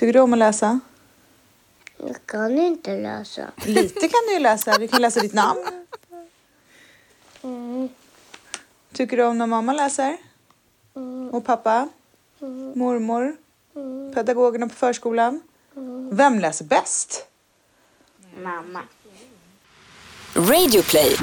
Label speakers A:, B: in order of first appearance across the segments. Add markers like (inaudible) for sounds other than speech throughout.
A: Tycker du om att läsa?
B: Jag kan inte läsa.
A: Lite kan du ju läsa. Du kan läsa ditt namn. Tycker du om när mamma läser? Och pappa? Mormor? Pedagogerna på förskolan? Vem läser bäst?
B: Mamma.
C: Radioplay.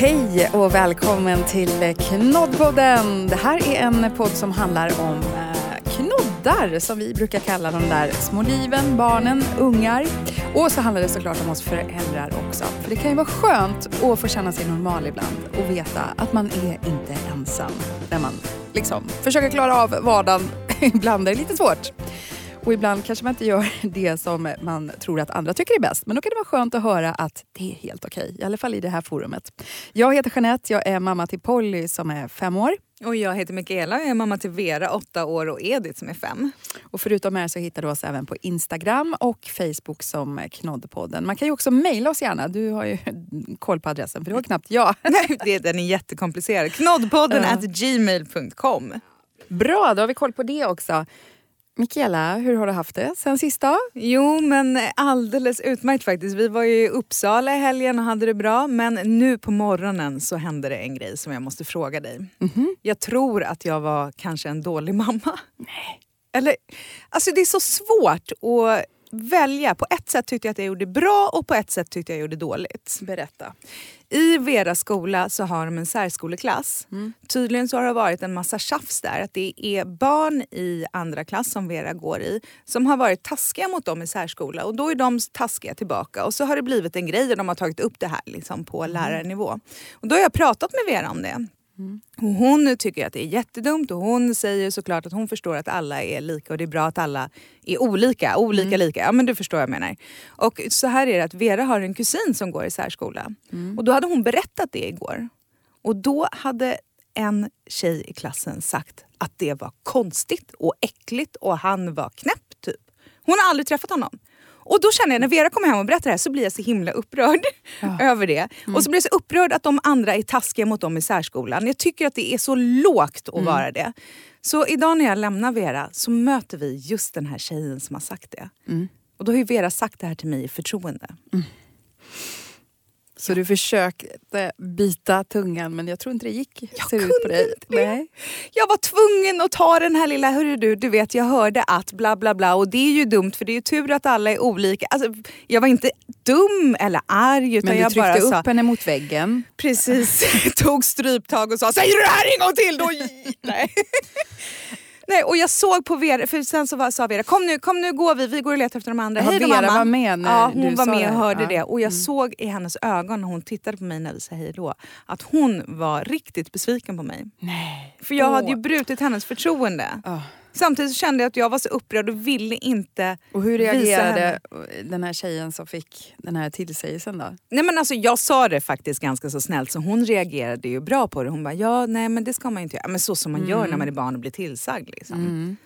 D: Hej och välkommen till Knoddpodden. Det här är en podd som handlar om eh, knoddar som vi brukar kalla de där små liven, barnen, ungar. Och så handlar det såklart om oss föräldrar också. För det kan ju vara skönt att få känna sig normal ibland och veta att man är inte ensam när man liksom försöker klara av vardagen. (laughs) ibland är det lite svårt. Och ibland kanske man inte gör (laughs) det som man tror att andra tycker är bäst. Men då kan det vara skönt att höra att det är helt okej. I alla fall i det här forumet. Jag heter Jeanette, jag är mamma till Polly som är fem år.
E: Och jag heter Mikaela, jag är mamma till Vera, åtta år och Edith som är fem.
D: Och förutom här så hittar du oss även på Instagram och Facebook som Knoddpodden. Man kan ju också mejla oss gärna. Du har ju (laughs) koll på adressen för det var knappt jag. (laughs)
E: Nej, det, den är jättekomplicerad. Knoddpodden at gmail.com.
D: Bra, då har vi koll på det också. Mikaela, hur har du haft det sen sista?
E: Jo men alldeles utmärkt faktiskt. Vi var ju i Uppsala i helgen och hade det bra. Men nu på morgonen så hände det en grej som jag måste fråga dig. Jag tror att jag var kanske en dålig mamma. Nej. Eller, alltså det är så svårt att välja. På ett sätt tyckte jag att jag gjorde bra och på ett sätt tyckte jag gjorde dåligt.
D: Berätta.
E: I Veras skola så har de en särskoleklass. Tydligen så har det varit en massa tjafs där. Att det är barn i andra klass som Vera går i som har varit taskiga mot dem i särskola och då är de taskiga tillbaka. Och så har det blivit en grej och de har tagit upp det här liksom på lärarnivå. Och då har jag pratat med Vera om det. Och hon tycker att det är jättedumt och hon säger såklart att hon förstår att alla är lika och det är bra att alla är olika. Olika lika, ja men du förstår vad jag menar. Och så här är det att Vera har en kusin som går i särskola. Och då hade hon berättat det igår. Och då hade en tjej i klassen sagt att det var konstigt och äckligt och han var knäpp typ. Hon har aldrig träffat honom. Och då känner jag när Vera kommer hem och berättar det här så blir jag så himla upprörd (laughs) över det. Och så blir jag så upprörd att de andra är taskiga mot dem i särskolan. Jag tycker att det är så lågt att vara det. Så idag när jag lämnar Vera så möter vi just den här tjejen som har sagt det. Och då har ju Vera sagt det här till mig i förtroende.
D: Så du försökte bita tungan men jag tror inte det gick.
E: Jag
D: ser ut
E: kunde
D: på dig.
E: inte.
D: Nej.
E: Jag var tvungen att ta den här lilla, hörru du, du vet jag hörde att bla bla bla och det är ju dumt för det är ju tur att alla är olika. Alltså, jag var inte dum eller arg utan
D: Men du
E: jag bara
D: tryckte
E: sa
D: upp henne mot väggen.
E: precis, (laughs) tog stryptag och sa säger du det här en gång till då... (laughs) Nej. Nej, och jag såg på Vera, för sen så var, sa Vera kom nu, kom nu går vi, vi går och letar efter de andra. Hej då
D: Vera
E: mamma.
D: var med när
E: ja, hon
D: du
E: var
D: sa
E: med och hörde
D: Ja. Mm.
E: det. Och jag såg i hennes ögon när hon tittade på mig när vi sa hej då att hon var riktigt besviken på mig.
D: Nej.
E: För jag
D: Åh.
E: hade ju brutit hennes förtroende.
D: Ja.
E: Samtidigt kände jag att jag var så upprörd och ville inte
D: Och hur reagerade den här tjejen som fick den här tillsägelsen då?
E: Nej men alltså jag sa det faktiskt ganska så snällt så hon reagerade ju bra på det. Hon bara ja nej men det ska man ju inte göra. Men så som man gör
D: Mm.
E: när man är barn och blir tillsagd. Liksom.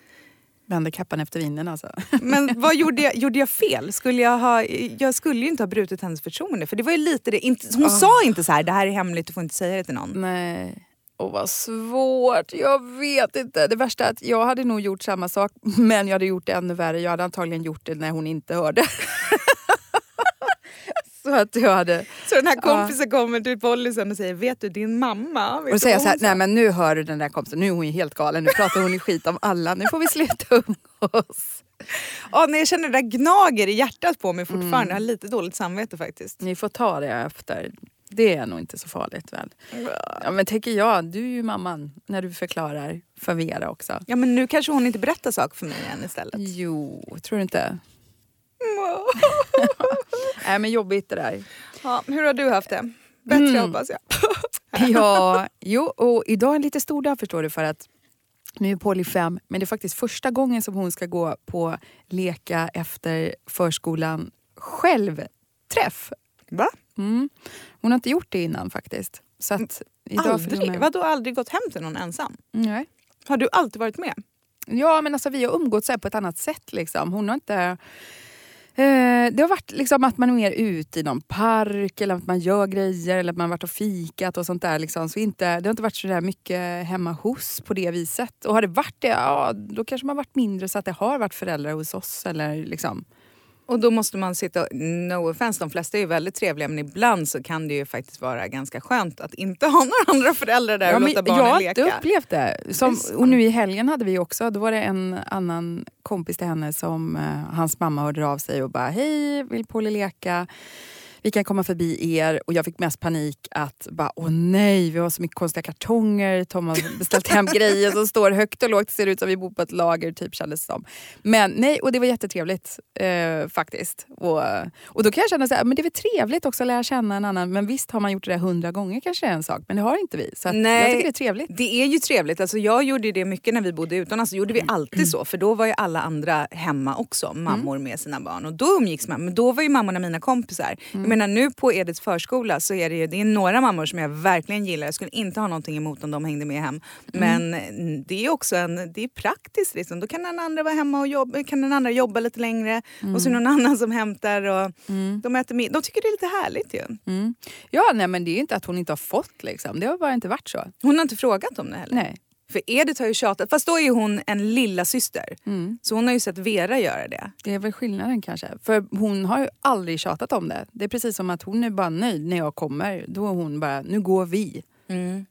D: Vände kappan efter vinden alltså. (laughs)
E: Men vad (laughs) gjorde jag, gjorde jag fel? Skulle jag, ha, jag skulle ju inte ha brutit hennes förtroende för det var ju lite det. Inte, hon sa inte så här det här är hemligt du får inte säga det till någon.
D: Nej. Och vad svårt, jag vet inte. Det värsta är att jag hade nog gjort samma sak men jag hade gjort det ännu värre. Jag hade antagligen gjort det när hon inte hörde. (laughs) Så att jag hade...
E: Så den här kompisen kommer till policyn och säger vet du din mamma? Vet
D: Och
E: vad
D: så här,
E: hon sa?"
D: nej men nu hör du den där kompisen, nu är hon ju helt galen, nu pratar hon i skit om alla, nu får vi sluta umgås. (laughs)
E: Ja, nej, jag känner det där gnager i hjärtat på mig fortfarande.
D: Mm.
E: Jag har lite dåligt samvete faktiskt.
D: Ni får ta det efter. Det är nog inte så farligt väl? Ja, men tänker jag, du är ju mamman när du förklarar för Vera också.
E: Ja men nu kanske hon inte berättar saker för mig än istället.
D: Jo, tror du inte? (laughs) Nej men jobbigt det där.
E: Ja, hur har du haft det? Bättre
D: Mm.
E: hoppas jag. (laughs)
D: Ja, jo, och idag är en lite stor dag förstår du för att nu är Polly fem, men det är faktiskt första gången som hon ska gå på leka efter förskolan själv-träff.
E: Va?
D: Mm. Hon har inte gjort det innan faktiskt. Så att idag
E: Aldrig?
D: hon-
E: Vadå aldrig gått hem till någon ensam?
D: Nej.
E: Har du alltid varit med?
D: Ja men alltså vi har umgåtts på ett annat sätt liksom. Hon har inte Eh, det har varit liksom att man är mer ute i någon park eller att man gör grejer eller att man har varit och fikat och sånt där. Liksom. Så inte, det har inte varit så där mycket hemma hos på det viset. Och har det varit det, ja, då kanske man varit mindre så att det har varit föräldrar hos oss. Eller liksom.
E: Och då måste man sitta, no offense, de flesta är ju väldigt trevliga men ibland så kan det ju faktiskt vara ganska skönt att inte (laughs) ha några andra föräldrar där
D: Ja,
E: och låta barnen
D: jag har
E: leka.
D: inte upplevt det. Som, och nu i helgen hade vi också, då var det en annan kompis till henne som eh, hans mamma hörde av sig och bara hej, vill Polly leka? Vi kan komma förbi er och jag fick mest panik att bara åh nej, vi har så mycket konstiga kartonger. Tom har beställt hem grejer som står högt och lågt. Det ser ut som vi bor på ett lager typ kändes det som. Men nej, och det var jättetrevligt eh, faktiskt. Och, och då kan jag känna så här, men det är väl trevligt också att lära känna en annan. Men visst har man gjort det där hundra gånger kanske är en sak. Men det har inte vi. Så
E: Nej.
D: jag tycker det är trevligt.
E: Det är ju trevligt. Alltså jag gjorde det mycket när vi bodde utomlands. Så gjorde vi alltid så. För då var ju alla andra hemma också. Mammor med sina barn. Och då umgicks man. Men då var ju mammorna mina kompisar. Jag menar nu på Ediths förskola så är det ju det är några mammor som jag verkligen gillar. Jag skulle inte ha någonting emot om de hängde med hem. Men mm, det är också en, det är praktiskt. Liksom. Då kan den andra vara hemma och jobba, kan den andra jobba lite längre. Och så är det någon annan som hämtar. Och de, äter mid- de tycker det är lite härligt ju.
D: Mm. Ja, nej, men det är ju inte att hon inte har fått. Liksom. Det har bara inte varit så.
E: Hon har inte frågat om det heller.
D: Nej.
E: För Edith har ju tjatat, fast då är hon en lilla syster.
D: Mm.
E: Så hon har ju sett Vera göra det.
D: Det är väl skillnaden kanske. För hon har ju aldrig tjatat om det. Det är precis som att hon är bara nöjd när jag kommer. Då är hon bara, nu går vi.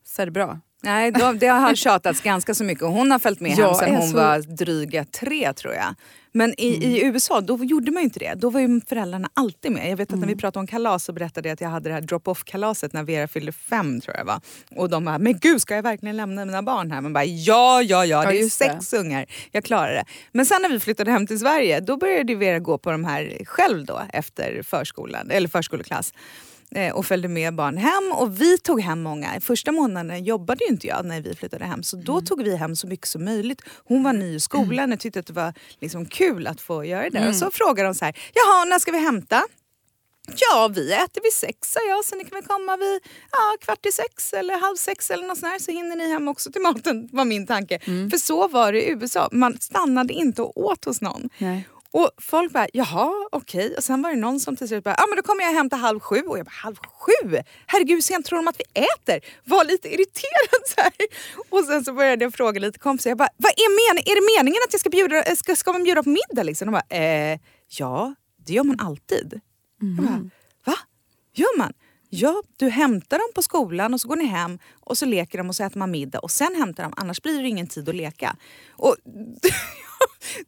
D: Så är det bra.
E: Nej, då, det har tjatats ganska så mycket och hon har följt med hem
D: Jag
E: sen hon
D: så-
E: var dryga tre tror jag. Men i, i USA då gjorde man ju inte det. Då var ju föräldrarna alltid med. Jag vet att när vi pratade om kalas så berättade jag att jag hade det här drop-off kalaset när Vera fyllde fem tror jag var. Och de bara, men gud ska jag verkligen lämna mina barn här? Man bara, ja, ja, ja,
D: Ja,
E: det är
D: det.
E: sex ungar. Jag klarar det. Men sen när vi flyttade hem till Sverige då började Vera gå på de här själv då efter förskolan, eller förskoleklass och följde med barn hem och vi tog hem många. Första månaden jobbade ju inte jag när vi flyttade hem så då tog vi hem så mycket som möjligt. Hon var ny i skolan och tyckte att det var liksom kul att få göra det. Och så frågade de så här, jaha när ska vi hämta? Ja, vi äter vid sex sa jag, så ni kan väl komma vid ja, kvart i sex eller halv sex eller något sånt där, så hinner ni hem också till maten, (laughs) var min tanke. För så var det i USA, man stannade inte och åt hos någon.
D: Nej.
E: Och folk bara, jaha, okej. Och sen var det någon som till slut bara, ja men då kommer jag till halv sju. Och jag bara, halv sju? Herregud, hur sent tror de att vi äter? Var lite irriterad (laughs) så här. Och sen så började jag fråga lite kompisar, jag bara, vad är, men är det meningen att jag ska bjuda, ska, ska man bjuda på middag liksom? De bara, eh, ja, det gör man alltid. Jag bara, va? Gör man? Ja, du hämtar dem på skolan och så går ni hem och så leker de och så äter man middag och sen hämtar de, annars blir det ingen tid att leka. Och (laughs)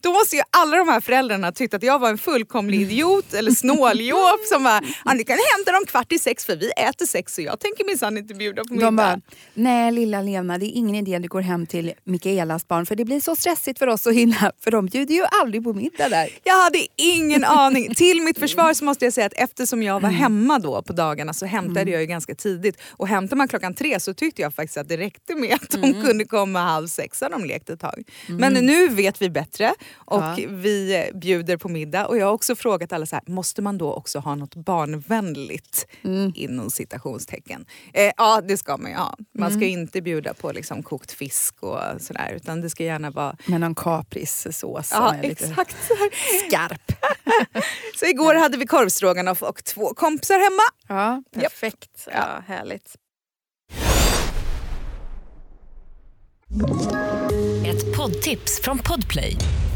E: då måste ju alla de här föräldrarna tyckt att jag var en fullkomlig idiot eller snåljåp som bara, ja, ni kan hämta dem kvart i sex för vi äter sex och jag tänker minsann inte bjuda på middag.
D: De bara, nej lilla Lena, det är ingen idé du går hem till Mikaelas barn för det blir så stressigt för oss att hinna. För de bjuder ju aldrig på middag där.
E: Jag hade ingen aning. Till mitt försvar så måste jag säga att eftersom jag var hemma då på dagarna så hämtade jag ju ganska tidigt. Och hämtade man klockan tre så tyckte jag faktiskt att det räckte med att de kunde komma halv sex när de lekte ett tag. Men nu vet vi bättre och
D: Ja.
E: vi bjuder på middag. Och jag har också frågat alla så här, måste man då också ha något barnvänligt inom citationstecken? Eh, ja det ska man ju ha. Man ska inte bjuda på liksom kokt fisk och sådär utan det ska gärna vara
D: Med någon kaprissås som
E: Ja,
D: är lite
E: exakt. här.
D: skarp. (laughs)
E: Så igår hade vi korvstroganoff och två kompisar hemma.
D: Ja,
E: perfekt.
D: Ja, härligt.
C: Ett poddtips från Podplay.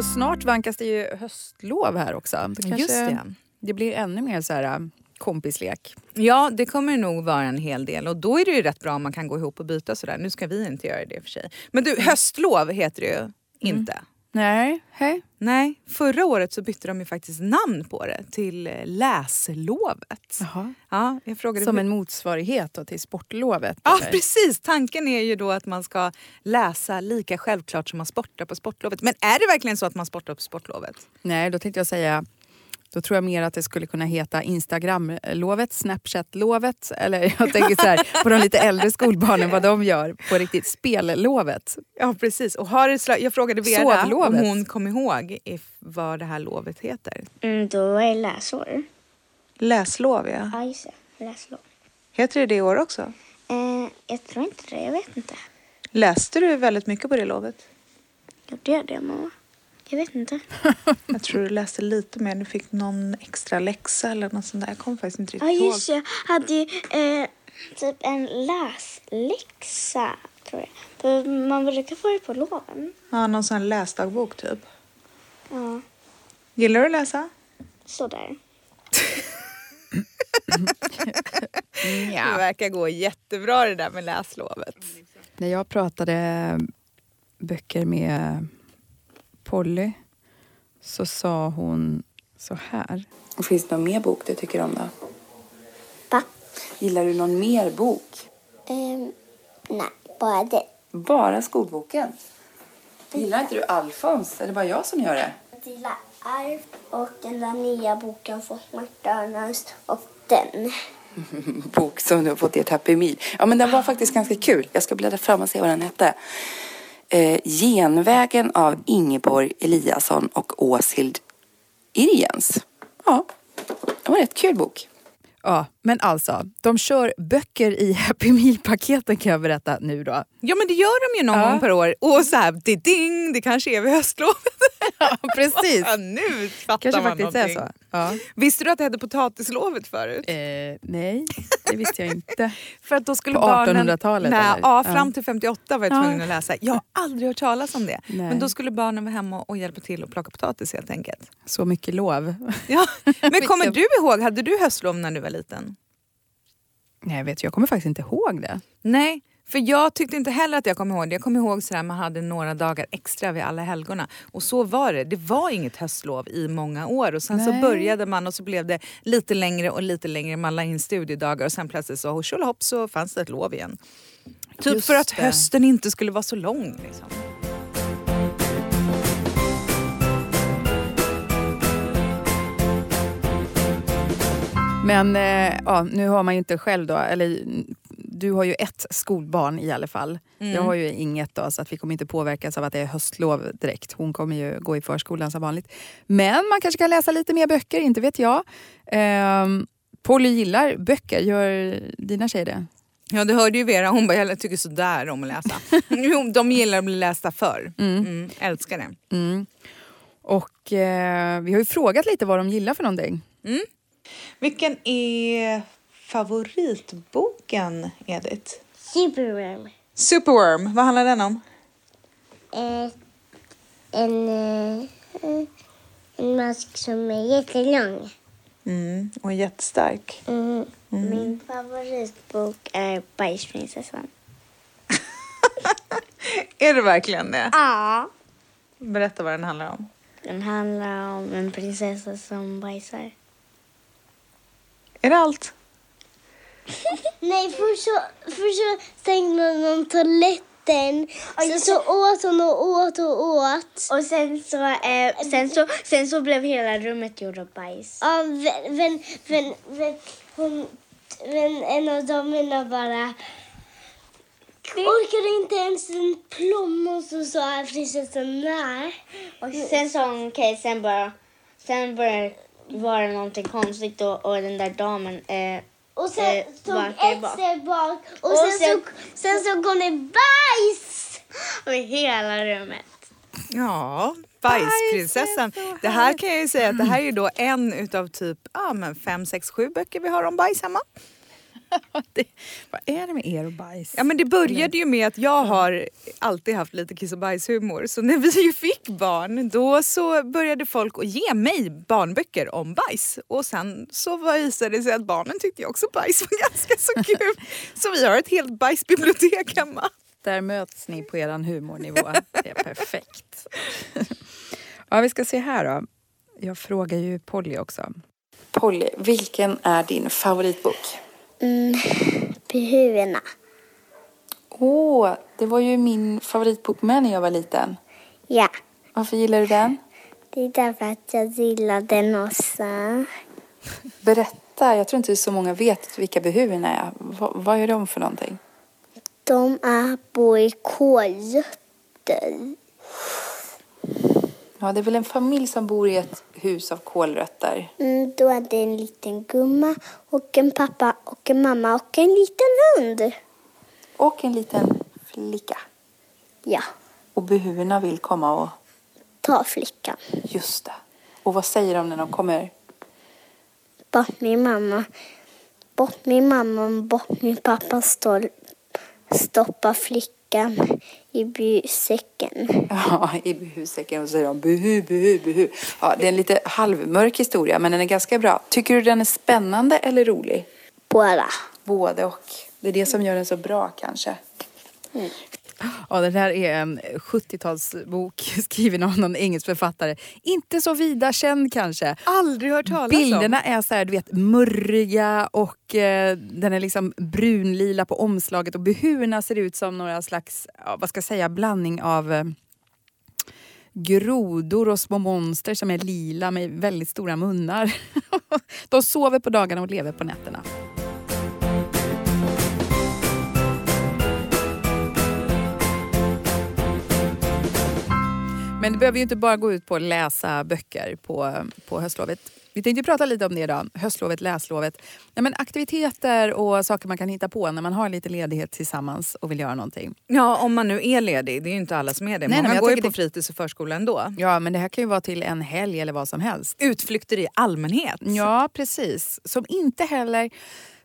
D: Och snart vankas det ju höstlov här också. Det kanske,
E: Just det.
D: det blir ännu mer så här äh, kompislek.
E: Ja, det kommer nog vara en hel del och då är det ju rätt bra om man kan gå ihop och byta sådär. Nu ska vi inte göra det för sig. Men du, höstlov heter det ju inte.
D: Nej, hej.
E: Nej, förra året så bytte de ju faktiskt namn på det till eh, läslovet.
D: Jaha.
E: Ja, jag frågade
D: Som
E: hur-
D: en motsvarighet till sportlovet?
E: Ja,
D: eller?
E: precis. Tanken är ju då att man ska läsa lika självklart som man sportar på sportlovet. Men är det verkligen så att man sportar på sportlovet?
D: Nej, då tänkte jag säga då tror jag mer att det skulle kunna heta Instagram-lovet, Snapchat-lovet eller jag tänker så här på de lite äldre skolbarnen vad de gör på riktigt. Spellovet.
E: Ja, precis. Och har det jag frågade Vera om
D: Sovlovet.
E: hon kom ihåg if, vad det här lovet heter.
B: Mm, då är det läsår.
A: Läslov, ja.
B: Ja, just det. Läslov.
A: Heter det det i år också?
B: Eh, jag tror inte det. Jag vet inte.
A: Läste du väldigt mycket på det lovet?
B: Gjorde jag det, mamma? Jag vet inte. (laughs)
A: Jag tror du läste lite mer. Du fick någon extra läxa eller något sånt där. Jag kommer faktiskt inte
B: Ja,
A: riktigt ihåg.
B: just det. Jag hade ju eh, typ en läsläxa, tror jag. För man brukar få det på loven.
A: Ja, någon sån här läsdagbok typ.
B: Ja,
A: Gillar du att läsa?
B: sådär. (laughs)
E: Det verkar gå jättebra det där med läslovet.
D: När jag pratade böcker med Polly så sa hon så här.
F: Finns det någon mer bok du tycker om då?
B: Va?
F: Gillar du någon mer bok?
B: Ehm, nej, bara det.
F: Bara skolboken? Gillar inte du Alfons? Är det bara jag som gör det?
B: Jag gillar Arv och den där nya boken från McDonalds och den. (laughs)
F: Bok som du har fått i ett Happy Meal. Ja, men den var faktiskt ganska kul. Jag ska bläddra fram och se vad den hette. Eh, Genvägen av Ingeborg Eliasson och Åshild Irjens. Ja, det var en rätt kul bok.
D: Ja, men alltså, de kör böcker i Happy Meal-paketen kan jag berätta nu då.
E: Ja men det gör de ju någon
D: Ja.
E: gång per år. Och så här, det ding, det kanske är vid höstlovet. (laughs)
D: Ja, precis.
E: Ja, nu fattar
D: Kanske
E: man
D: faktiskt är
E: någonting.
D: så. Ja.
E: Visste du att det hette potatislovet förut?
D: Eh, nej, det visste jag inte. (laughs)
E: För att då skulle
D: På
E: barnen...
D: 1800-talet,
E: Nej,
D: eller?
E: Ja, fram till 58 var jag
D: Ja.
E: tvungen att läsa. Jag har aldrig hört talas om det.
D: Nej.
E: Men då skulle barnen vara hemma och hjälpa till att plocka potatis helt enkelt.
D: Så mycket lov.
E: Ja. (laughs) Men kommer du ihåg, hade du höstlov när du var liten?
D: Nej, vet, jag kommer faktiskt inte ihåg det.
E: Nej, för jag tyckte inte heller att jag kom ihåg det. Jag kommer ihåg att man hade några dagar extra vid alla helgorna. Och så var det. Det var inget höstlov i många år. Och sen så
D: Nej.
E: började man och så blev det lite längre och lite längre. Man la in studiedagar och sen plötsligt så tjolahopp så fanns det ett lov igen. Typ
D: Just
E: för att
D: det.
E: hösten inte skulle vara så lång. Liksom.
D: Men eh, ja, nu har man ju inte själv då, eller du har ju ett skolbarn i alla fall. Jag har ju inget då, så att vi kommer inte påverkas av att det är höstlov direkt. Hon kommer ju gå i förskolan som vanligt. Men man kanske kan läsa lite mer böcker, inte vet jag. Ehm, Polly gillar böcker, gör dina tjejer det?
E: Ja, du hörde ju Vera, hon bara jag tycker sådär om att läsa. (laughs) De gillar att bli lästa för. Mm, älskar det.
D: Mm. Och eh, vi har ju frågat lite vad de gillar för någonting.
A: Vilken är favoritboken, Edith?
B: Superworm.
A: Superworm, vad handlar den om?
B: Eh, en, eh, en mask som är jättelång.
A: Mm, och jättestark.
B: Mm. Min favoritbok är Bajsprinsessan. (laughs)
A: Är det verkligen det?
B: Ja.
A: Berätta vad den handlar om.
B: Den handlar om en prinsessa som bajsar.
A: Är det allt? (laughs)
B: Nej, först så, först så stängde hon om toaletten. Sen så åt hon och åt och åt. Och sen så, eh, sen så, sen så blev hela rummet gjort av bajs. Ja, men, men, men, men, hon, men en av damerna bara orkade inte ens en plomma och så sa prinsessan nej. Och sen sa hon okej, sen bara, sen började var det någonting konstigt och, och den där damen eh,
G: Och sen
B: eh,
G: tog ett
B: bak.
G: steg bak och,
B: Och
G: sen,
B: sen-
G: så, sen så kom det bajs!
B: över hela rummet.
E: Ja, Bajsprinsessan. Det här kan jag ju säga att det här är ju då en utav typ ja, men fem, sex, sju böcker vi har om bajs hemma. (laughs)
D: Det, vad är det med er och bajs?
E: Ja men det började ju med att jag har alltid haft lite kiss och bajshumor. Så när vi (laughs) fick barn då så började folk att ge mig barnböcker om bajs. Och sen så visade det sig att barnen tyckte ju också bajs var (laughs) ganska så kul. Så vi har ett helt bajsbibliotek hemma.
D: Där möts ni på er humornivå. Det är perfekt. Ja, vi ska se här då. Jag frågar ju Polly också.
F: Polly, vilken är din favoritbok?
B: Mm.
F: Åh, det var ju min favoritbok med när jag var liten.
B: Ja,
F: Varför gillar du den?
B: det är därför att jag gillar den också.
F: Berätta, jag tror inte så många vet vilka behuvierna är. Va, vad är de för någonting?
B: De är bor i.
F: Ja, det är väl en familj som bor i ett hus av kålrötter.
B: Mm, då är det en liten gumma och en pappa och en mamma och en liten hund.
F: Och en liten flicka.
B: Ja,
F: Och behuvierna vill komma och...
B: ta flickan.
F: Just det. Och vad säger de när de kommer?
B: Bort min mamma. Bort min mamma och bort min pappa står, stoppar flickan i bysäcken.
F: Ja, i buhusäcken och så säger de buhu, buhu, buhu. Ja, det är en lite halvmörk historia, men den är ganska bra. Tycker du den är spännande eller rolig?
B: Båda.
F: Både och. Det är det som gör den så bra kanske.
D: Ja, det här är en 70-talsbok (laughs) skriven av någon engelsk författare. Inte så vida känd kanske.
E: Aldrig hört talas
D: Bilderna är så här, du vet, murriga och eh, den är liksom brunlila på omslaget och behurna ser ut som några slags, ja, vad ska jag säga, blandning av eh, grodor och små monster som är lila med väldigt stora munnar. (laughs) De sover på dagarna och lever på nätterna. Men det behöver ju inte bara gå ut på att läsa böcker på, på höstlovet. Vi tänkte prata lite om det idag, höstlovet, läslovet. Ja, men aktiviteter och saker man kan hitta på när man har lite ledighet tillsammans och vill göra någonting.
E: Ja, om man nu är ledig. Det är ju inte alla som är det.
D: Nej,
E: Många
D: jag
E: går ju på
D: det-
E: fritids och förskola ändå.
D: Ja, men det här kan ju vara till en helg eller vad som helst.
E: Utflykter i allmänhet.
D: Ja, precis. Som inte heller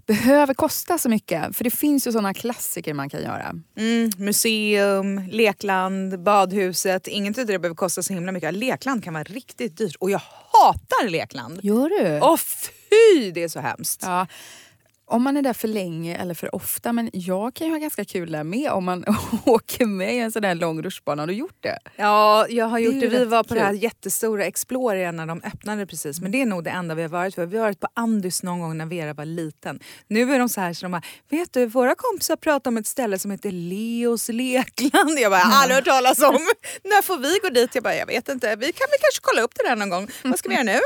D: behöver kosta så mycket. För det finns ju såna klassiker man kan göra.
E: Mm, museum, lekland, badhuset. Inget av det behöver kosta så himla mycket. Lekland kan vara riktigt dyrt och jag hatar lekland.
D: Gör du?
E: Åh fy, det är så hemskt.
D: Ja. Om man är där för länge eller för ofta. Men jag kan ju ha ganska kul där med om man (laughs) åker med i en sån här lång rutschbana. Har du gjort det?
E: Ja, jag har
D: Det
E: gjort
D: ju
E: det. Vi var på det här
D: kul.
E: jättestora Exploria när de öppnade precis. Men det är nog det enda vi har varit på. Vi har varit på Andys någon gång när Vera var liten. Nu är de så här så de bara, vet du våra kompisar pratar om ett ställe som heter Leos lekland. Jag bara, aldrig hört talas om. (laughs) när får vi gå dit? Jag bara, jag vet inte. Vi kan väl kanske kolla upp det där någon gång. Vad ska vi göra nu?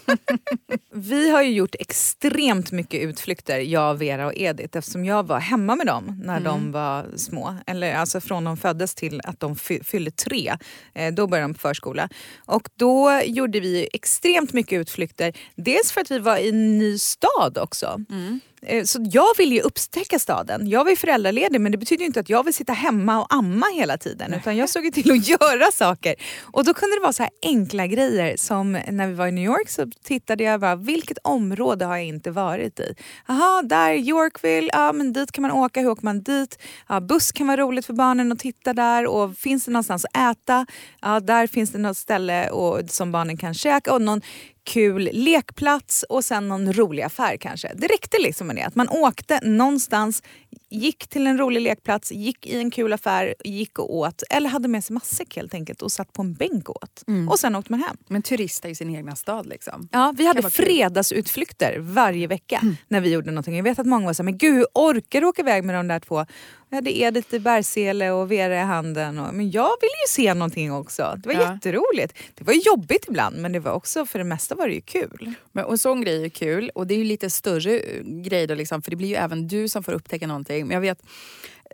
E: (laughs) vi har ju gjort extremt mycket utflykter, jag, Vera och Edith eftersom jag var hemma med dem när de var små. Eller alltså från de föddes till att de fy- fyllde tre. Eh, då började de på förskola. Och då gjorde vi extremt mycket utflykter. Dels för att vi var i en ny stad också. Eh, Så jag vill ju upptäcka staden. Jag var ju föräldraledig men det betyder inte att jag vill sitta hemma och amma hela tiden. Utan jag såg till att (laughs) göra saker. Och då kunde det vara så här enkla grejer som när vi var i New York så tittade jag bara vilket område har jag inte varit i? Jaha, där Yorkville, ja men dit kan man åka, hur åker man dit? Ja, buss kan vara roligt för barnen att titta där och finns det någonstans att äta? Ja, där finns det något ställe och, som barnen kan käka och någon kul lekplats och sen någon rolig affär kanske. Det räckte liksom med det. Att man åkte någonstans, gick till en rolig lekplats, gick i en kul affär, gick och åt. Eller hade med sig matsäck helt enkelt och satt på en bänk och åt. Och sen åkte man hem.
D: Men turista i sin egna stad liksom.
E: Ja, vi hade fredagsutflykter varje vecka när vi gjorde någonting. Jag vet att många var så här, men gud hur orkar du åka iväg med de där två? Jag hade Edith i Bergsele och Vera i handen. Och, men jag ville ju se någonting också. Det var
D: Ja.
E: jätteroligt. Det var jobbigt ibland men det var också, för det mesta var det ju kul.
D: Men, och en sån grej är kul. Och det är ju lite större eh, grej då liksom, för det blir ju även du som får upptäcka någonting. Men jag vet,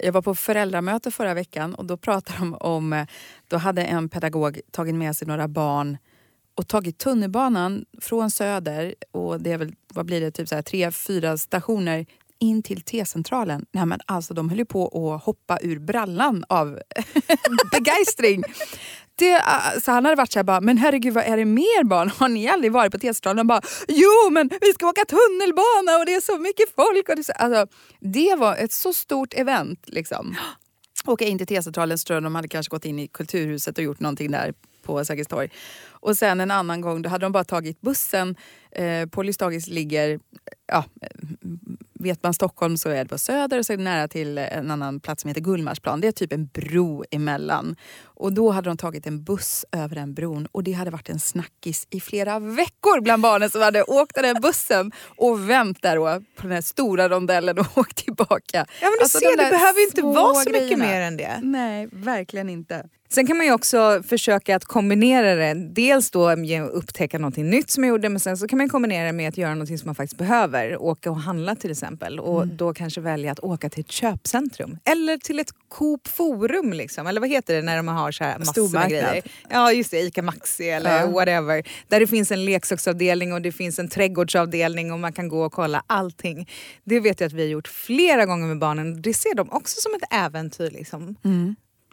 D: jag var på föräldramöte förra veckan och då pratade de om, eh, då hade en pedagog tagit med sig några barn och tagit tunnelbanan från Söder och det är väl, vad blir det, typ så här, tre, fyra stationer in till T-centralen. Nej men alltså de höll ju på att hoppa ur brallan av (laughs) begeistring. Det, äh, så han hade varit så här bara, men herregud vad är det mer barn? Har ni aldrig varit på T-centralen? Bara, jo men vi ska åka tunnelbana och det är så mycket folk. Och det, så, alltså, det var ett så stort event liksom. Åka in till T-centralen, de hade kanske gått in i Kulturhuset och gjort någonting där på Sergels torg. Och sen en annan gång då hade de bara tagit bussen. Eh, Pollys dagis ligger, ja, eh, vet man Stockholm så är det på Söder och så är det nära till en annan plats som heter Gullmarsplan. Det är typ en bro emellan. Och då hade de tagit en buss över den bron och det hade varit en snackis i flera veckor bland barnen som hade åkt den bussen och vänt där då, på den här stora rondellen och (laughs) åkt tillbaka.
E: Ja men du
D: Alltså,
E: ser, det behöver inte vara så mycket
D: grejerna.
E: mer än det.
D: Nej, verkligen inte.
E: Sen kan man ju också försöka att kombinera det. Dels då upptäcka någonting nytt som jag gjorde men sen så kan man kombinera det med att göra någonting som man faktiskt behöver. Åka och handla till exempel och
D: Mm.
E: då kanske välja att åka till ett köpcentrum. Eller till ett Coop Forum liksom. Eller vad heter det när de har så här massor med grejer. Ja just det, Ica Maxi eller
D: Ja.
E: whatever. Där det finns en leksaksavdelning och det finns en trädgårdsavdelning och man kan gå och kolla allting. Det vet jag att vi har gjort flera gånger med barnen. Det ser de också som ett äventyr liksom.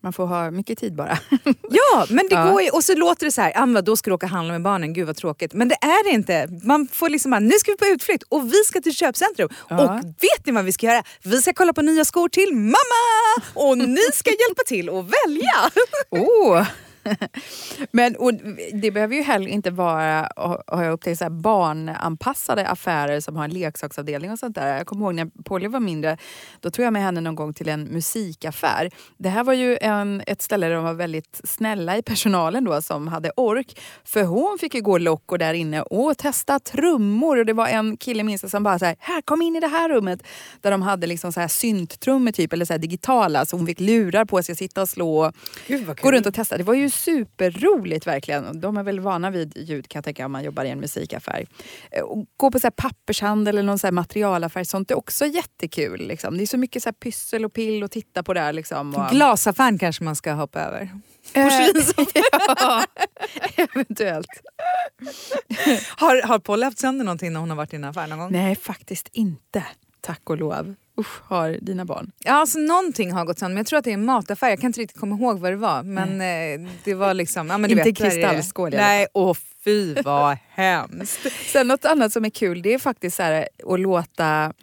D: Man får ha mycket tid bara. (laughs)
E: Ja, men det
D: Ja.
E: går ju. Och så låter det så här, ah, då ska du åka och handla med barnen, gud vad tråkigt. Men det är det inte. Man får liksom bara, nu ska vi på utflykt och vi ska till köpcentrum.
D: Ja.
E: Och vet ni vad vi ska göra? Vi ska kolla på nya skor till mamma! Och ni ska hjälpa till att välja. (laughs)
D: Oh. (laughs) Men och det behöver ju heller inte vara, har jag upptäckt, så här barnanpassade affärer som har en leksaksavdelning och sånt där. Jag kommer ihåg när Polly var mindre, då tog jag med henne någon gång till en musikaffär. Det här var ju en, ett ställe där de var väldigt snälla i personalen då som hade ork. För hon fick ju gå loco där inne och testa trummor. Och det var en kille minns jag som bara så här, här kom in i det här rummet. Där de hade liksom så här synttrummor typ, eller så digitala. Så hon fick lurar på sig att sitta och slå. Gå runt och testa. Det var ju superroligt verkligen. De är väl vana vid ljud kan jag tänka om man jobbar i en musikaffär. Eh, Och gå på så här pappershandel eller någon så här materialaffär, sånt är också jättekul. Liksom. Det är så mycket så här pyssel och pill att titta på där. Liksom. Och,
E: Glasaffären kanske man ska hoppa över. (laughs)
D: ja, eventuellt.
E: Har, har Polly haft sönder någonting när hon har varit i en affär någon gång?
D: Nej, faktiskt inte. Tack och lov. Usch, har dina barn?
E: Ja, alltså någonting har gått sönder men jag tror att det är en mataffär. Jag kan inte riktigt komma ihåg vad det var. Men eh, det var liksom... Ja, men du
D: Inte
E: vet,
D: kristallskål.
E: Nej, åh fy vad hemskt. (laughs)
D: Sen något annat som är kul det är faktiskt så här, att låta...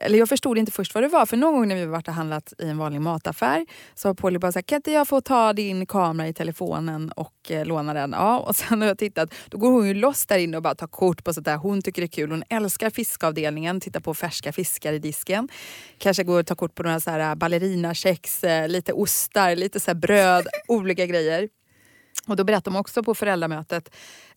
D: Eller jag förstod inte först vad det var för någon gång när vi varit och handlat i en vanlig mataffär så har Polly bara sagt kan inte jag få ta din kamera i telefonen och eh, låna den? Ja, och sen har jag tittat, då går hon ju loss där inne och bara tar kort på sånt där. Hon tycker det är kul. Hon älskar fiskavdelningen, tittar på färska fiskar i disken. Kanske går och tar kort på några så här eh, ballerinakex, eh, lite ostar, lite så här bröd, (laughs) olika grejer. Och då berättar de också på föräldramötet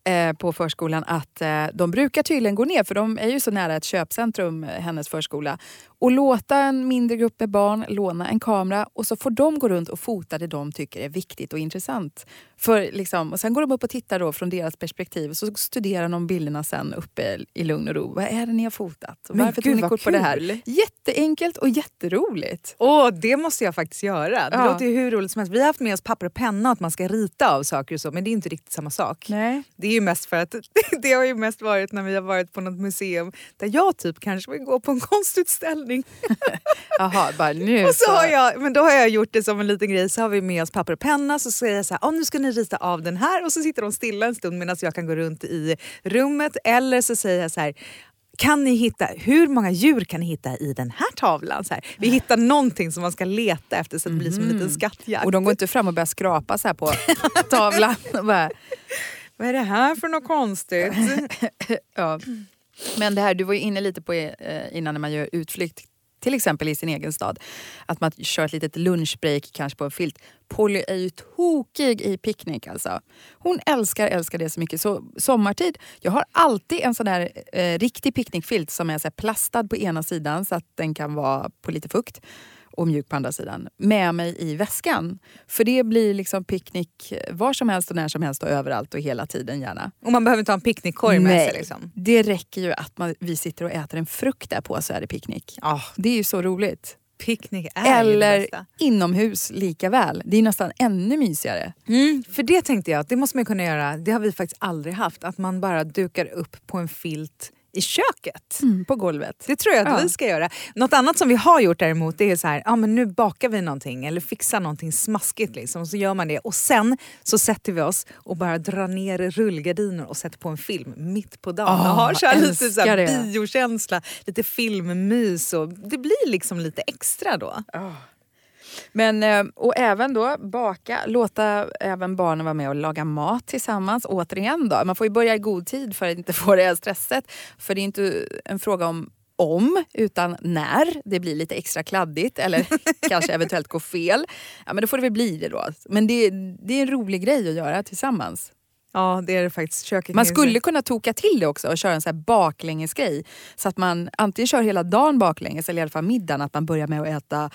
D: eh, på förskolan att eh, de brukar tydligen gå ner, för de är ju så nära ett köpcentrum, eh, hennes förskola, och låta en mindre grupp med barn låna en kamera och så får de gå runt och fota det de tycker är viktigt och intressant. För, liksom, och sen går de upp och tittar då från deras perspektiv och så studerar de bilderna sen uppe i lugn och ro. Vad är det ni har fotat? Och Varför tog ni kort på det här? Jätteenkelt och jätteroligt.
E: Åh, det måste jag faktiskt göra. Det
D: Ja.
E: låter ju hur roligt som helst. Vi har haft med oss papper och penna att man ska rita av saker och så, men det är inte riktigt samma sak.
D: Nej.
E: Det är ju mest för att (laughs) det har ju mest varit när vi har varit på något museum där jag typ kanske vill gå på en konstutställning. (laughs)
D: Jaha, bara nu (laughs)
E: Och så har jag, men då har jag gjort det som en liten grej, så har vi med oss papper och penna så säger jag så här, "Ah, nu ska ni rita av den här och så sitter de stilla en stund medan jag kan gå runt i rummet eller så säger jag så här kan ni hitta, hur många djur kan ni hitta i den här tavlan? Så här, vi hittar någonting som man ska leta efter så att det blir som en liten skattjakt.
D: Och de går inte fram och börjar skrapa så här på tavlan.
E: Vad är det här för något konstigt? (laughs)
D: ja. Men det här, du var ju inne lite på eh, innan när man gör utflykt till exempel i sin egen stad. Att man kör ett litet lunchbreak kanske på en filt. Polly är ju tokig i picknick alltså. Hon älskar, älskar det så mycket. Så sommartid, jag har alltid en sån där eh, riktig picknickfilt som är så här plastad på ena sidan så att den kan vara på lite fukt och mjuk på andra sidan, med mig i väskan. För det blir liksom picknick var som helst och när som helst och överallt och hela tiden gärna.
E: Och man behöver inte ha en picknickkorg med
D: Nej,
E: sig. Liksom.
D: det räcker ju att man, vi sitter och äter en frukt där på så är det picknick.
E: Ah,
D: Det är ju så roligt.
E: picknick är ju det
D: Eller
E: bästa.
D: inomhus lika väl. Det är nästan ännu mysigare.
E: Mm, för det tänkte jag, det måste man kunna göra. Det har vi faktiskt aldrig haft. Att man bara dukar upp på en filt i köket.
D: på golvet.
E: Det tror jag att
D: Ja.
E: vi ska göra. Något annat som vi har gjort däremot det är så här, ja men nu bakar vi någonting eller fixar någonting smaskigt liksom. Så gör man det och sen så sätter vi oss och bara drar ner rullgardiner och sätter på en film mitt på dagen. Och har så här lite så här biokänsla, lite filmmys och det blir liksom lite extra då.
D: Men, eh, och även då baka, låta även barnen vara med och laga mat tillsammans. Återigen då, man får ju börja i god tid för att inte (laughs) få det här stresset. För det är inte en fråga om om, utan när det blir lite extra kladdigt eller (laughs) kanske eventuellt går fel. Ja, men då får det väl bli det då. Men det, det är en rolig grej att göra tillsammans.
E: Ja, det är det faktiskt. Köket
D: Man skulle kunna toka till det också och köra en så här baklängesgrej. Så att man antingen kör hela dagen baklänges eller i alla fall middagen. Att man börjar med att äta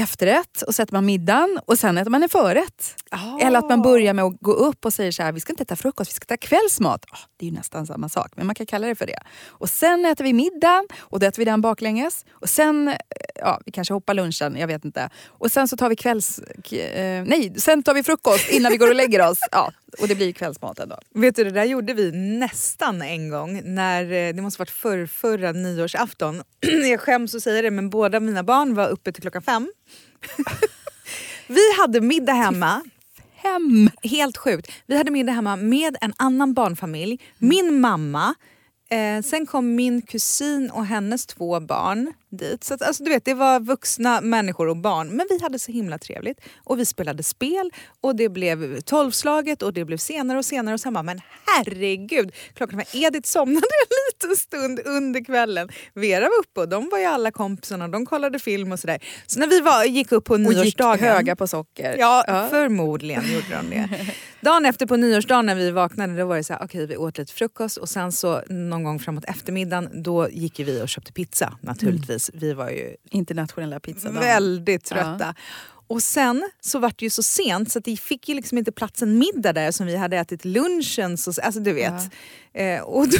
D: efterrätt och så äter man middagen och sen äter man en förrätt. Eller att man börjar med att gå upp och säger så här, vi ska inte äta frukost, vi ska äta kvällsmat. Ah, det är ju nästan samma sak, men man kan kalla det för det. Och sen äter vi middagen och då äter vi den baklänges. Och sen, eh, ja, vi kanske hoppar lunchen, jag vet inte. Och sen så tar vi kvälls... Eh, nej, sen tar vi frukost innan vi går och lägger oss. Ja, och det blir kvällsmaten då.
E: Vet du, det där gjorde vi nästan en gång när eh, det måste varit för, förra nyårsafton. (clears throat) Jag skäms att säga det men båda mina barn var uppe till klockan fem. (laughs) vi hade middag hemma.
D: Hem!
E: Helt sjukt. Vi hade middag hemma med en annan barnfamilj, min mamma, eh, sen kom min kusin och hennes två barn dit. Så att, alltså, du vet, det var vuxna människor och barn. Men vi hade så himla trevligt. Och vi spelade spel och det blev tolvslaget och det blev senare och senare. Och sen bara, men herregud, klockan var Edith somnade en liten stund under kvällen. Vera var uppe och de var ju alla kompisarna och de kollade film och sådär. Så när vi var, gick upp på
D: Och gick
E: nyårsdagen.
D: höga på socker.
E: Ja,
D: Ja.
E: förmodligen gjorde de det. (laughs) Dagen efter på nyårsdagen när vi vaknade då var det så här, okej vi åt lite frukost och sen så någon gång framåt eftermiddagen då gick vi och köpte pizza naturligtvis. Vi var ju
D: Internationella pizzadagen.
E: väldigt trötta. Och sen så var det ju så sent så att det fick ju liksom inte plats en middag där som vi hade ätit lunchen. Så, alltså du vet. Eh, och då,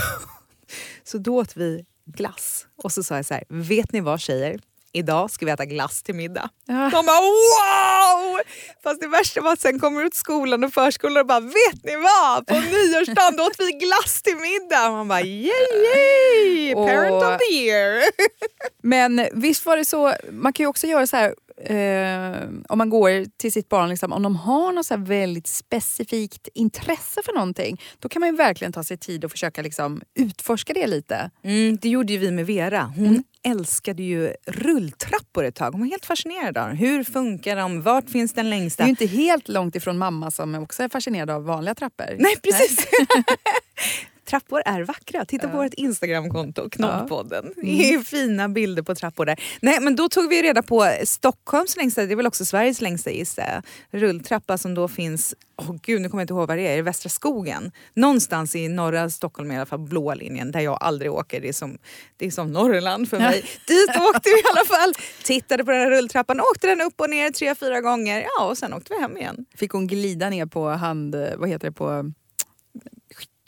E: (laughs) så då åt vi glass. Och så sa jag så här, vet ni vad tjejer? Idag ska vi äta glass till middag.
D: Ja.
E: De bara wow! Fast det värsta var att sen kommer ut skolan och förskolan och bara vet ni vad? På (laughs) nyårsdagen då åt vi glass till middag. Man bara yay yay! (laughs) Parent
D: Och-
E: of the year. (laughs)
D: Men visst var det så, man kan ju också göra så här eh, om man går till sitt barn, liksom, om de har något så här väldigt specifikt intresse för någonting, då kan man ju verkligen ta sig tid och försöka liksom, utforska det lite.
E: Mm, det gjorde ju vi med Vera. Hon älskade ju rulltrappor ett tag. Hon var helt fascinerad av dem. Hur funkar de? Vart finns den
D: Det
E: längsta?
D: är ju inte helt långt ifrån mamma som också är fascinerad av vanliga trappor.
E: Nej, precis. (laughs) trappor är vackra. Titta på vårt Instagramkonto, Knoddpodden. Det är fina bilder på trappor där. Nej, men då tog vi reda på Stockholms längsta, det är väl också Sveriges längsta gissar rulltrappa som då finns, åh gud nu kommer jag inte ihåg vad det är, i Västra skogen. Någonstans i norra Stockholm i alla fall, blåa linjen, där jag aldrig åker. Det är som, det är som Norrland för mig. (laughs) Dit åkte vi i alla fall. Tittade på den här rulltrappan, åkte den upp och ner tre, fyra gånger. Ja, och sen åkte vi hem igen.
D: Fick hon glida ner på hand, vad heter det, på...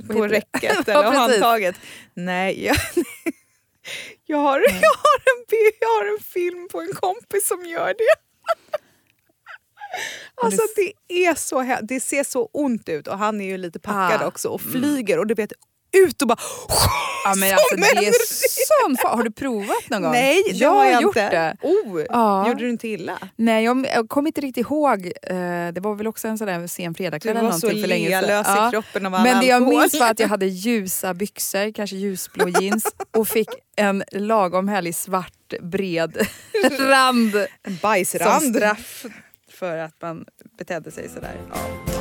E: På räcket (laughs) eller handtaget. Nej, jag, (laughs) jag, har, jag, har en, jag har en film på en kompis som gör det. (laughs) Alltså det är så det ser så ont ut och han är ju lite packad
D: Ah.
E: också och flyger och du vet ut och bara
D: Ja, men
E: som
D: alltså, det är sån fa- Har du provat någon gång?
E: Nej, det
D: jag
E: har jag
D: gjort
E: inte.
D: det.
E: Oh,
D: Ja.
E: Gjorde du inte illa?
D: Nej, jag, jag kommer inte riktigt ihåg. Eh, det var väl också en sån där sen fredagkväll
E: Du
D: eller
E: var så
D: någonting för länge sedan.
E: lealös i kroppen av all
D: Men det jag minns var att jag hade ljusa byxor, kanske ljusblå jeans (laughs) och fick en lagom härlig svart bred (laughs) rand
E: En
D: som
E: bajsrand.
D: straff för att man betedde sig sådär. Ja.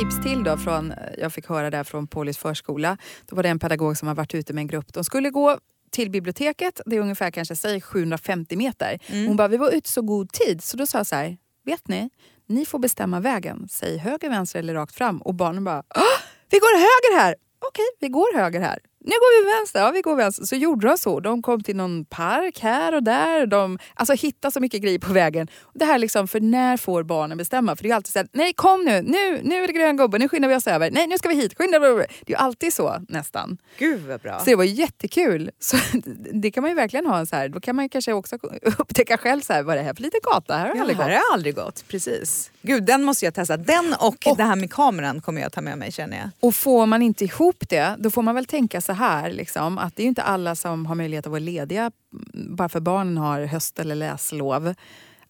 D: Tips till då från, jag fick höra där från Polis förskola. Då var det en pedagog som har varit ute med en grupp. De skulle gå till biblioteket, det är ungefär kanske säg 750 meter. Hon bara, vi var ute så god tid så då sa jag så här, vet ni, ni får bestämma vägen. Säg höger, vänster eller rakt fram. Och barnen bara, "Åh, vi går höger här! Okej, vi går höger här. Nu går vi vänster, ja vi går vänster. Så gjorde de så. De kom till någon park här och där. De alltså, hittade så mycket grejer på vägen. Och det här liksom, för när får barnen bestämma? För det är alltid så här, nej kom nu, nu, nu är det grön gubbe, nu skyndar vi oss över. Nej, nu ska vi hit, skynda. Det är ju alltid så nästan.
E: Gud vad bra.
D: Så det var jättekul. Så (laughs) det kan man ju verkligen ha en så här, då kan man kanske också upptäcka själv så här, vad är det här för liten gata? Här har
E: Ja,
D: aldrig
E: här har aldrig gått. Precis. Gud, den måste jag testa. Den och, det här med kameran kommer jag ta med mig känner jag.
D: Och får man inte ihop det, då får man väl tänka så här, liksom, att det är ju inte alla som har möjlighet att vara lediga mm, bara för barnen har höst eller läslov.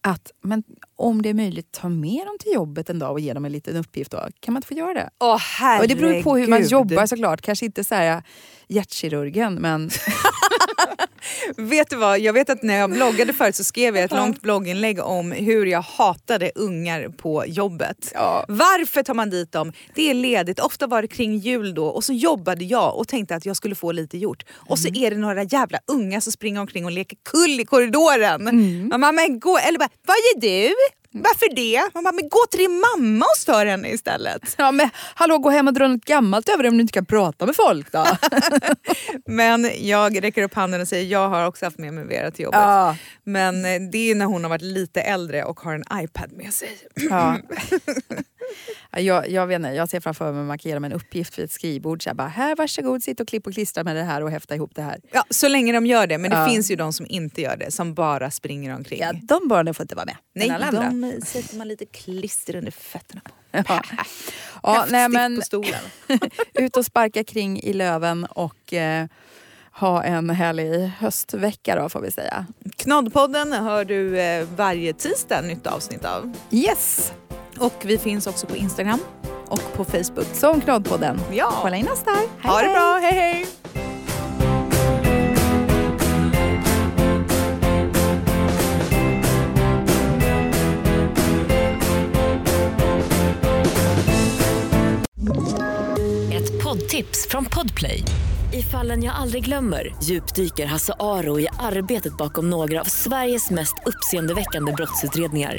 D: att men om det är möjligt ta med dem till jobbet en dag och ge dem en liten uppgift. Då. Kan man inte få göra det?
E: Åh herregud.
D: Och det beror på hur man jobbar såklart. Kanske inte så här hjärtkirurgen men... (laughs)
E: Vet du vad, jag vet att när jag bloggade förut så skrev jag ett långt blogginlägg om hur jag hatade ungar på jobbet.
D: Ja.
E: Varför tar man dit dem? Det är ledigt, ofta var det kring jul då och så jobbade jag och tänkte att jag skulle få lite gjort. Och så är det några jävla unga som springer omkring och leker kull i korridoren. Man bara, men gå, eller bara, vad gör du? Varför det? Man bara, men gå till din mamma och stör henne istället.
D: Ja, men hallå, gå hem och dra något gammalt över dig om du inte kan prata med folk då. (laughs)
E: Men jag räcker upp handen och säger jag har också haft med mig Vera till jobbet.
D: Ja.
E: Men eh, det är när hon har varit lite äldre och har en iPad med sig.
D: Ja. (laughs) (laughs) Ja, jag, jag, vet inte, jag ser framför mig att man kan ge dem en uppgift vid ett skrivbord. Så här, bara, här, varsågod, sitt och klipp och klistra med det här och häfta ihop det här.
E: Ja, så länge de gör det, men det
D: Ja.
E: finns ju de som inte gör det, som bara springer omkring.
D: Ja, de barnen får inte vara med.
E: Nej,
D: alla andra.
E: de sätter man lite klister under fötterna på. (laughs)
D: Ja. Ja, nej, men,
E: på stolen. (laughs)
D: ut och sparka kring i löven och eh, ha en härlig höstvecka då får vi säga.
E: Knoddpodden hör du eh, varje tisdag nytt avsnitt av.
D: Yes!
E: Och vi finns också på Instagram och på Facebook.
D: Som Knoddpodden.
E: Ja.
D: Kolla in oss där. Hej,
E: Ha det
D: hej.
E: bra, hej hej!
C: Ett poddtips från Podplay. I fallen jag aldrig glömmer djupdyker Hasse Aro i arbetet bakom några av Sveriges mest uppseendeväckande brottsutredningar.